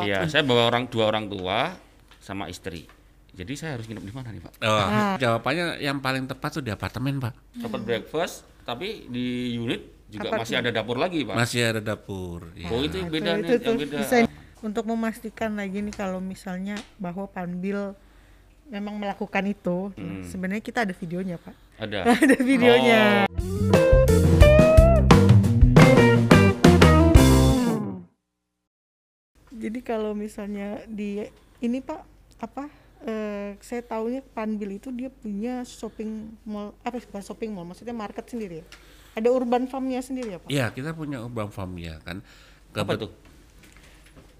Pak? Iya, saya bawa orang dua orang tua sama istri. Jadi saya harus nginep di mana nih Pak? Oh, jawabannya yang paling tepat tuh di apartemen, Pak. Dapat breakfast, tapi di unit juga Apartemen. masih ada dapur lagi Pak. Masih ada dapur. ya. Oh itu Nah, beda itu- nih, itu yang beda. bisa untuk memastikan lagi nih kalau misalnya bahwa Panbil memang melakukan itu, Hmm. sebenarnya kita ada videonya Pak. Ada. ada videonya. Oh. Jadi kalau misalnya di ini Pak apa eh, saya tahunya Panbil itu dia punya shopping mall apa bukan shopping mall maksudnya market sendiri ya. Ada urban farmnya sendiri ya Pak. Iya, kita punya urban farm ya kan. Apa tuh?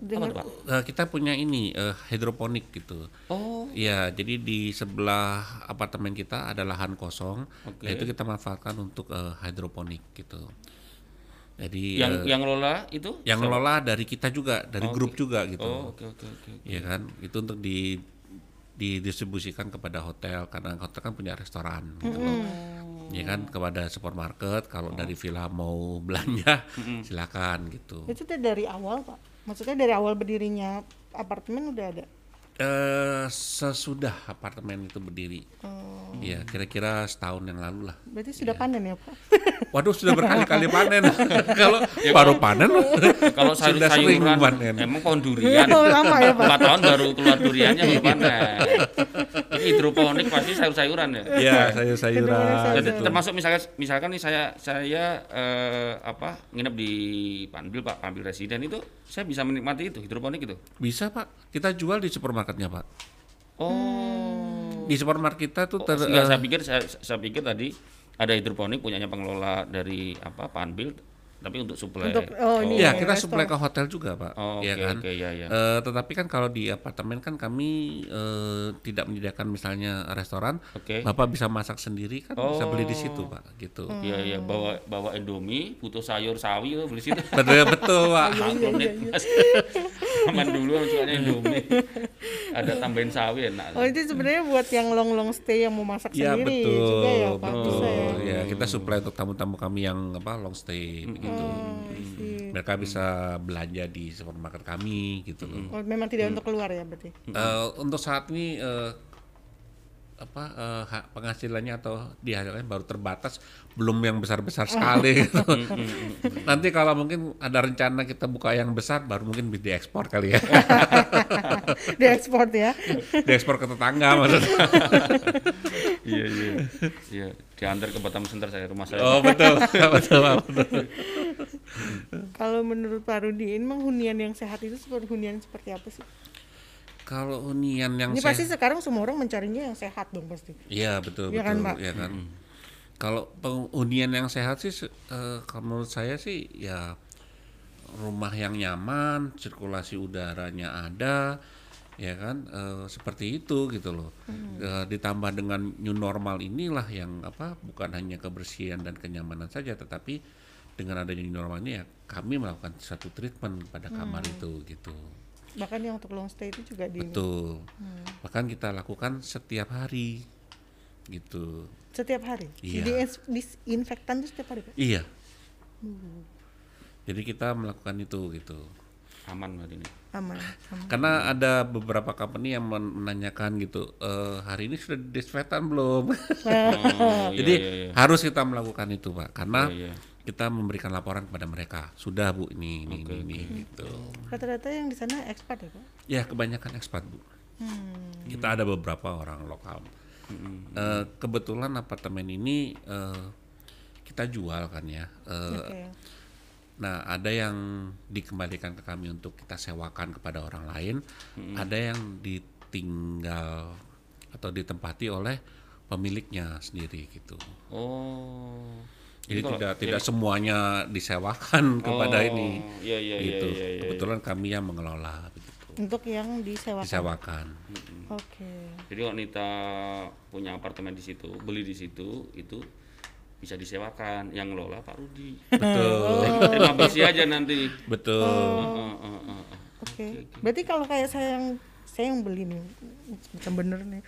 Dengan Apa tuh Pak? Eh, kita punya ini eh, hidroponik gitu. Oh, Iya, jadi di sebelah apartemen kita ada lahan kosong, Oke. nah itu kita manfaatkan untuk eh, hidroponik gitu. Jadi yang eh, yang ngelola itu? yang siapa? ngelola dari kita juga, dari Oh, grup oke. juga gitu. Oh, oke oke oke. oke. Iya kan, itu untuk di didistribusikan kepada hotel karena hotel kan punya restoran gitu loh. Iya kan kepada supermarket kalau dari villa mau belanja silakan gitu. itu tuh dari awal Pak. Maksudnya dari awal berdirinya apartemen udah ada. Eh sesudah apartemen itu berdiri. Oh, Iya, kira-kira setahun yang lalu lah. berarti sudah panen ya Pak. Waduh, sudah berkali-kali panen. Kalau baru panen Kalau sayur Sudah sering sayuran panen. emang pohon durian. Oh, lama ya, Pak? Empat tahun baru keluar duriannya baru panen. Ini hidroponik pasti sayur-sayuran ya. Iya, sayur-sayuran. Jadi gitu. termasuk misalkan misalkan nih saya saya eh, apa nginep di Panbil Pak, Panbil Residen itu saya bisa menikmati itu hidroponik itu. Bisa, Pak. Kita jual di supermarketnya, Pak. Oh. Di supermarket kita tuh Oh, ter, enggak, eh, saya pikir saya, saya pikir tadi ada hidroponik punyanya pengelola dari apa Panbil tapi untuk suplai. Untuk- oh, ini Iya, Iya, kita restoran. supply ke hotel juga, Pak. Oh, Iya oke, kan? oke, iya, iya. Eh, tetapi kan kalau di apartemen kan kami eh, tidak menyediakan misalnya restoran, Oke. Bapak bisa masak sendiri kan bisa beli di Oh. situ, Pak, gitu. Iya iya bawa bawa Indomie, butuh sayur sawi beli situ. Betul betul, Pak. Menit mas. Aman dulu sukanya Indomie. Ada tambahin sawi enak. Oh itu sebenarnya buat yang long long stay yang mau masak Iya sendiri betul, juga ya Pak. betul. Bisa ya. Ya kita supply untuk tamu-tamu kami yang apa long stay begitu. Oh. Mereka bisa belanja di supermarket kami gitu loh. Oh, memang tidak untuk keluar ya berarti. Eh, untuk saat ini eh, apa eh, hak penghasilannya atau dihasilkan baru terbatas, belum yang besar-besar sekali. gitu. Nanti kalau mungkin ada rencana kita buka yang besar, baru mungkin bisa diekspor kali ya, Diekspor ya. diekspor ke tetangga maksudnya. Iya iya. Iya, diantar ke Batam Center saya rumah saya. Oh betul, betul, betul. Kalau menurut Pak Rudi, ini memang hunian yang sehat itu seperti hunian seperti apa sih? Kalau hunian yang Ini sehat- pasti sekarang semua orang mencarinya yang sehat dong pasti. Iya betul Iya betul kan, Pak? ya kan. Kalau penghunian yang sehat sih, eh, kalau menurut saya sih ya rumah yang nyaman, sirkulasi udaranya ada, ya kan, eh, seperti itu gitu loh. Eh, ditambah dengan new normal inilah yang apa, bukan hanya kebersihan dan kenyamanan saja, tetapi dengan adanya new normal ini ya kami melakukan satu treatment pada kamar itu gitu. Bahkan yang untuk long stay itu juga di Betul. Bahkan kita lakukan setiap hari gitu. setiap hari. Iya. Di disinfektan itu setiap hari Pak. Iya. Jadi kita melakukan itu gitu. Aman berarti ini. Aman. aman. Karena ada beberapa company yang men- menanyakan gitu, "Eh, hari ini sudah disinfektan belum? Oh, iya, Jadi iya, iya. harus kita melakukan itu, Pak. Karena Iya, iya. Kita memberikan laporan kepada mereka. Sudah, Bu, ini ini ini, ini," gitu. Rata-rata yang di sana ekspat ya Pak? Ya, kebanyakan ekspat, Bu. Hmm. Kita ada beberapa orang lokal. Eh, kebetulan apartemen ini eh, kita jual kan ya. Eh, Oke. Nah, ada yang dikembalikan ke kami untuk kita sewakan kepada orang lain, ada yang ditinggal atau ditempati oleh pemiliknya sendiri gitu. Oh. Jadi kalau- tidak tidak semuanya disewakan kepada Oh, ini. Iya iya iya gitu. iya. iya. Kebetulan kami yang mengelola begitu. Untuk yang disewakan. Disewakan. Oke. Jadi kalau Nita punya apartemen di situ, beli di situ, itu bisa disewakan. Yang ngelola Pak Rudi. Betul. Terima bersih aja nanti. Betul. Heeh, heeh, heeh. Oke. Berarti kalau kayak saya yang saya yang beli nih, bukan bener nih.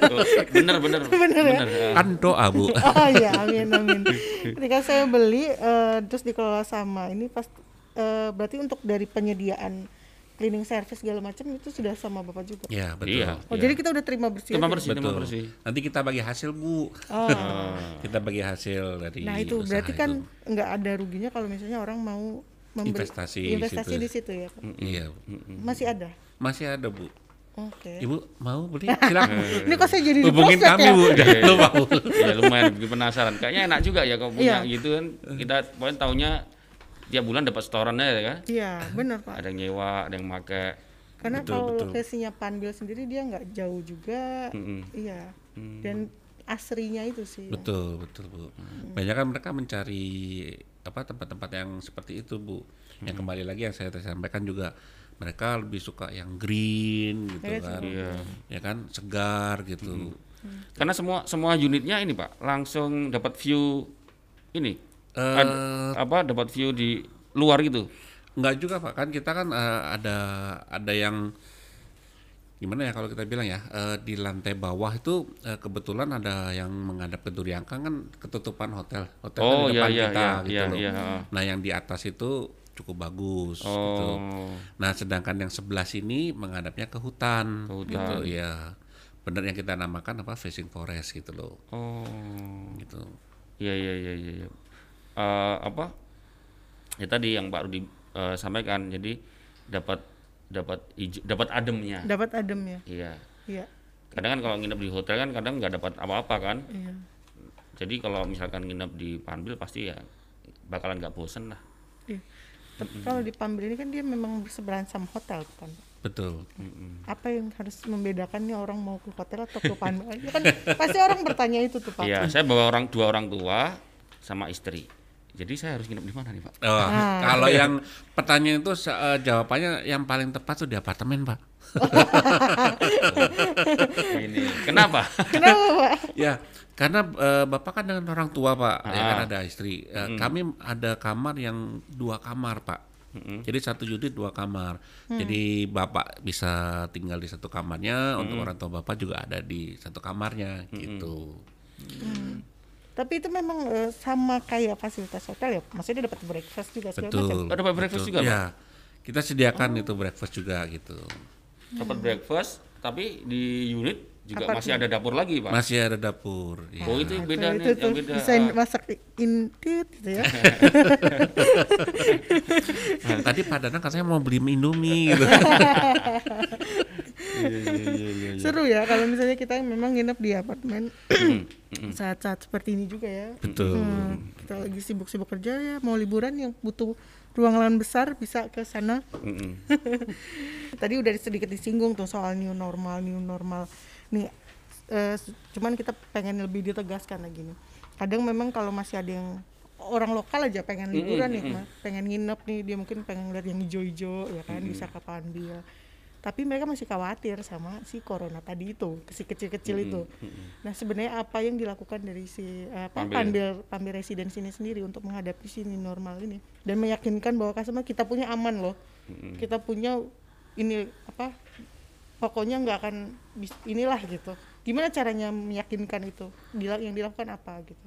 Tuh, bener bener bener. ya? Kan doa, Bu. oh iya, amin amin. Ketika saya beli eh, terus dikelola sama ini pas eh, berarti untuk dari penyediaan cleaning service segala macam itu sudah sama bapak juga. Ya betul. Iya. Oh jadi kita udah terima bersih. Terima bersih, terima Betul. bersih. Nanti kita bagi hasil bu. Oh. kita bagi hasil dari. Nah itu usaha berarti kan nggak ada ruginya kalau misalnya orang mau memberi Investasi di investasi situ. di situ ya. Pak? Iya. Masih ada. Masih ada bu. Oke. Ibu mau beli? Silakan. Ini kok saya jadi di Hubungin kami ya? bu. Lu mau? ya lumayan bikin penasaran. Kayaknya enak juga ya kalau punya Iya. gitu kan. Kita pokoknya taunya tiap bulan dapat setorannya ya kan. Iya benar pak. Ada yang nyewa, ada yang make. Karena Betul, kalau betul. lokasinya Panbil sendiri dia nggak jauh juga. Mm-mm. Iya. Dan asrinya itu sih. Betul betul bu. Banyak kan mereka mencari apa tempat-tempat yang seperti itu bu. Yang kembali lagi yang saya sampaikan juga mereka lebih suka yang green gitu Iya, kan. Iya. Ya kan segar gitu. Karena semua semua unitnya ini Pak langsung dapat view ini. Eh, Ad- apa dapat view di luar gitu. Enggak juga pak kan kita kan eh, ada ada yang gimana ya kalau kita bilang ya eh, di lantai bawah itu eh, kebetulan ada yang menghadap ke Duriangkang kan ketutupan hotel hotel kan Oh di iya depan iya kita iya gitu iya loh. iya. Nah yang di atas itu cukup bagus gitu. Oh. Nah sedangkan yang sebelah sini menghadapnya ke hutan, Ke hutan. gitu ya. Benar yang kita namakan apa facing forest gitu loh Oh. gitu. Iya iya iya iya. iya. Eh, apa? Ya tadi yang Pak Rudi eh, sampaikan. Jadi dapat dapat ijo- dapat ademnya. Dapat adem ya. Iya. Iya. Kadang kan kalau nginep di hotel kan kadang nggak dapat apa-apa kan. Iya. Jadi kalau misalkan nginep di Panbil pasti ya bakalan nggak bosen lah. iya. Tapi kalau di Panbil ini kan dia memang bersebelahan sama hotel kan. Betul. Apa yang harus membedakan nih orang mau ke hotel atau ke Panbil? Ya kan pasti orang bertanya itu tuh Pak. Iya, saya bawa orang dua orang tua sama istri. Jadi saya harus nginep di mana nih Pak? Oh, Kalau yang pertanyaan itu eh, jawabannya yang paling tepat tuh di apartemen pak. Ini kenapa? Kenapa Pak? Ya, karena eh, bapak kan dengan orang tua pak, ya kan Ah. ada istri. Eh, Kami ada kamar yang dua kamar pak. Jadi satu unit dua kamar. Jadi bapak bisa tinggal di satu kamarnya, untuk orang tua bapak juga ada di satu kamarnya gitu. Tapi itu memang eh, sama kayak fasilitas hotel ya. Maksudnya dia dapat breakfast juga macam. Betul. Oh, dapat breakfast betul. juga, Pak? Ya, kita sediakan itu breakfast juga gitu. Dapat breakfast, tapi di unit juga masih ada dapur lagi Pak. Masih ada dapur. ya. Oh itu yang beda Tuh, nih, itu yang beda. bisa masak intit gitu ya. Nah, tadi Pak Danang katanya mau beli Indomie gitu. Seru ya kalau misalnya kita memang nginep di apartemen saat-saat seperti ini juga ya. Betul. Hmm, kita lagi sibuk-sibuk kerja ya, mau liburan yang butuh ruangan besar bisa ke sana. Mm-mm. Tadi udah sedikit disinggung tuh soal new normal, new normal. Nih, eh, cuman kita pengen lebih ditegaskan lagi nih. Kadang memang kalau masih ada yang orang lokal aja pengen liburan ya, Ma. pengen nginep nih, dia mungkin pengen lihat yang hijau-hijau ya kan, bisa ke Panbil. Tapi mereka masih khawatir sama si corona tadi itu, si kecil-kecil itu. Nah, sebenarnya apa yang dilakukan dari si apa. Panbil Panbil Residence ini sendiri untuk menghadapi si new normal ini dan meyakinkan bahwa customer kita punya aman loh. Kita punya ini apa pokoknya nggak akan inilah gitu gimana caranya meyakinkan itu yang dilakukan apa gitu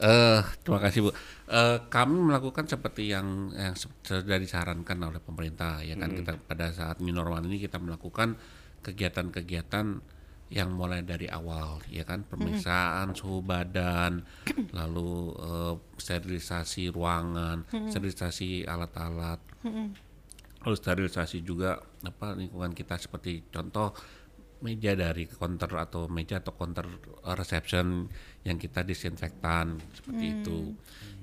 Eh, terima kasih Bu. Eh, kami melakukan seperti yang yang sudah disarankan oleh pemerintah ya kan? Kita pada saat new normal ini kita melakukan kegiatan-kegiatan yang mulai dari awal ya kan? Pemeriksaan suhu badan lalu eh, sterilisasi ruangan sterilisasi alat-alat. Lalu sterilisasi juga apa lingkungan kita. Seperti contoh meja dari counter atau meja atau counter uh, reception yang kita disinfektan seperti itu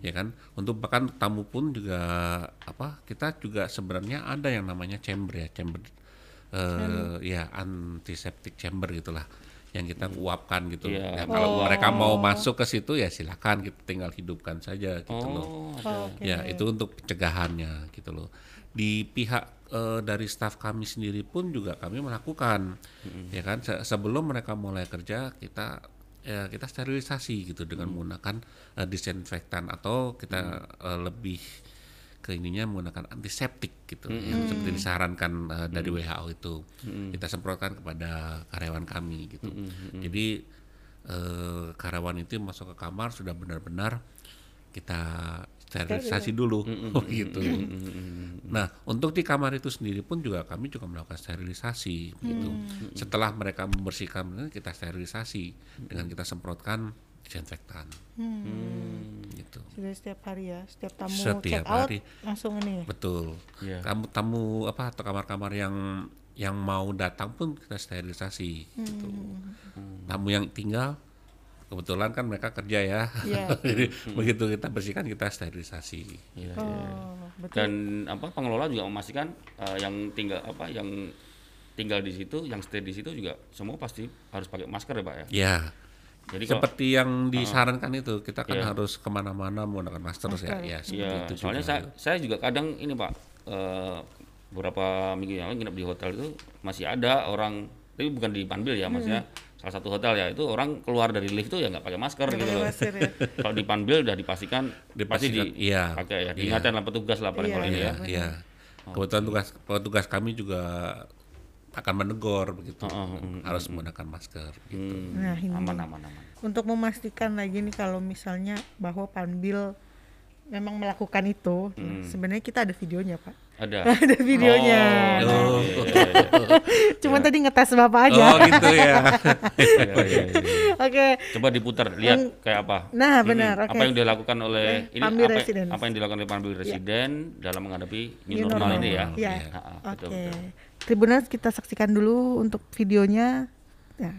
ya kan? Untuk bahkan tamu pun juga apa kita juga sebenarnya ada yang namanya chamber ya chamber eh, ya antiseptic chamber gitulah yang kita uapkan gitu. Iya. Ya, kalau mereka mau masuk ke situ ya silakan kita tinggal hidupkan saja gitu loh. Oh, Oh, oke. ya itu untuk pencegahannya gitu loh. Di pihak eh, dari staf kami sendiri pun juga kami melakukan ya kan. Se- sebelum mereka mulai kerja kita ya kita sterilisasi gitu dengan menggunakan eh, disinfektan atau kita eh, lebih ke ininya menggunakan antiseptik gitu yang seperti disarankan eh, dari WHO itu. Kita semprotkan kepada karyawan kami gitu. Jadi eh, karyawan itu masuk ke kamar sudah benar-benar kita sterilisasi dulu. Gitu. Nah, untuk di kamar itu sendiri pun juga kami juga melakukan sterilisasi gitu. Setelah mereka membersihkan kita sterilisasi. Dengan kita semprotkan disinfektan. Gitu. Sudah setiap hari ya, setiap tamu Setiap check out hari. langsung ini. ya? Betul. Iya. Kamu tamu apa atau kamar-kamar yang yang mau datang pun kita sterilisasi gitu. Tamu yang tinggal kebetulan kan mereka kerja ya. Iya. Jadi begitu kita bersihkan kita sterilisasi. Iya, iya. Oh, betul. Dan apa pengelola juga memastikan eh, yang tinggal apa yang tinggal di situ, yang stay di situ juga semua pasti harus pakai masker ya pak ya. Ya. Jadi kalau Seperti yang disarankan itu kita kan Iya. harus ke mana-mana menggunakan masker, ya. Ya seperti Iya, itu soalnya juga. saya, saya juga kadang ini pak, eh, beberapa minggu yang lalu nginep di hotel itu masih ada orang, tapi bukan di Panbil ya, maksudnya salah satu hotel ya itu orang keluar dari lift itu ya nggak pakai masker gitu pakai loh. masker ya. Kalau di Panbil udah dipastikan, pasti Dipastikan, di iya. pakai ya, Iya. diingatkan lah petugas lah paling Iya, kalau ini ya. Iya, iya. Kebetulan tugas petugas kami juga akan menegur begitu. Oh, oh, mm, harus menggunakan masker gitu. Hmm, Nah, ini. aman aman aman. Untuk memastikan lagi nih kalau misalnya bahwa Panbil memang melakukan itu, Hmm. sebenarnya kita ada videonya pak. Ada. ada videonya. Oh, iya, iya, iya. Cuman tadi ngetes bapak aja. Oh gitu ya. Iya, iya, iya. Oke. Coba diputar, lihat kayak apa. Nah, benar, oke. Apa yang dilakukan oleh ini Pambil apa, apa yang dilakukan oleh Pambil Residen dalam menghadapi new, New normal, normal. ini ya. Iya. Oke. betul, betul. Tribuners kita saksikan dulu untuk videonya. Ya.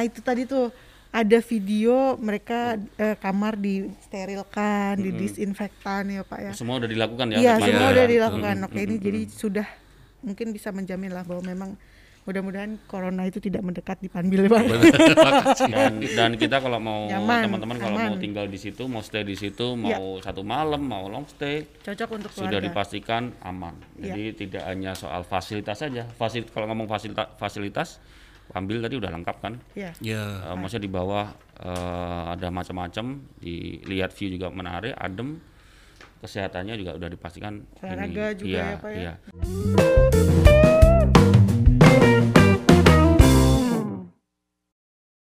Nah, itu tadi tuh ada video mereka eh, kamar disterilkan, didisinfektan ya Pak ya. Semua udah dilakukan ya. Iya, semua udah ya. dilakukan. Oke, ini jadi sudah mungkin bisa menjamin lah bahwa memang mudah-mudahan corona itu tidak mendekat di Panbil Pak. dan dan kita kalau mau teman-teman kalau mau aman. Iya. tinggal di situ mau stay di situ mau satu malam mau long stay Cocok untuk sudah keluarga. dipastikan aman Iya. jadi tidak hanya soal fasilitas saja fasil kalau ngomong fasilitas fasilitas ambil tadi udah lengkap kan Iya. Ya. Eh, maksudnya di bawah eh, ada macam-macam dilihat view juga menarik adem kesehatannya juga udah dipastikan Olahraga juga iya, ya, Pak, ya? iya.